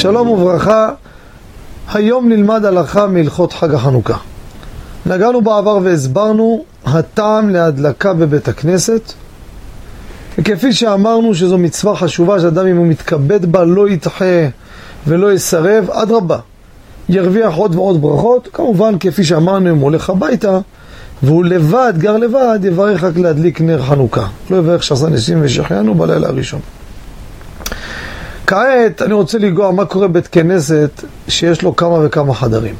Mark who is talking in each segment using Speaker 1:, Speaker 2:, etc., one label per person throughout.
Speaker 1: שלום וברכה, היום נלמד הלכה מהלכות חג החנוכה. נגענו בעבר והסברנו הטעם להדלקה בבית הכנסת, וכפי שאמרנו שזו מצווה חשובה שאדם אם הוא מתכבד בה לא ידחה ולא יסרב, אדרבה, ירוויח עוד ועוד ברכות, כמובן כפי שאמרנו אם הוא הולך הביתה והוא לבד, גר לבד, יברך רק להדליק נר חנוכה. לא יברך שעשה ניסים ושחיינו בלילה הראשון. כעת אני רוצה לנגוע מה קורה בית כנסת שיש לו כמה וכמה חדרים.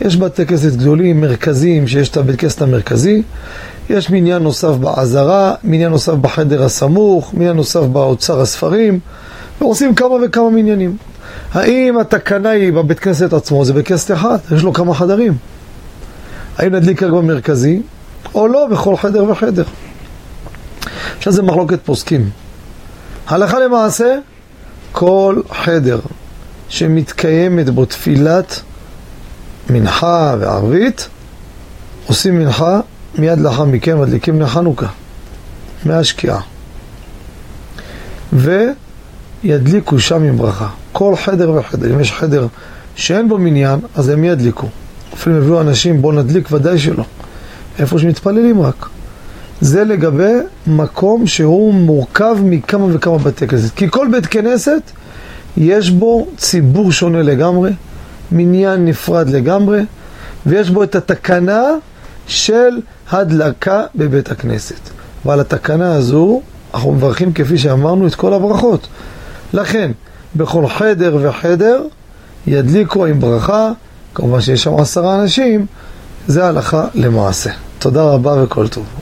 Speaker 1: יש בתי כנסת גדולים, מרכזיים, שיש את הבית כנסת המרכזי, יש מניין נוסף בעזרה, מניין נוסף בחדר הסמוך, מניין נוסף באוצר הספרים, ועושים כמה וכמה מניינים. האם התקנה היא בבית כנסת עצמו, זה בית כנסת אחד, יש לו כמה חדרים. האם נדליק רק במרכזי, או לא, בכל חדר וחדר. עכשיו זה מחלוקת פוסקים. הלכה למעשה, כל חדר שמתקיימת בו תפילת מנחה וערבית, עושים מנחה, מיד לאחר מכן מדליקים לחנוכה, מהשקיעה. וידליקו שם עם ברכה. כל חדר וחדר. אם יש חדר שאין בו מניין, אז הם ידליקו. אפילו יביאו אנשים, בואו נדליק, ודאי שלא. איפה שמתפללים רק. זה לגבי מקום שהוא מורכב מכמה וכמה בתי כנסת. כי כל בית כנסת יש בו ציבור שונה לגמרי, מניין נפרד לגמרי, ויש בו את התקנה של הדלקה בבית הכנסת. ועל התקנה הזו אנחנו מברכים כפי שאמרנו את כל הברכות. לכן, בכל חדר וחדר ידליקו עם ברכה, כמובן שיש שם עשרה אנשים, זה הלכה למעשה. תודה רבה וכל טוב.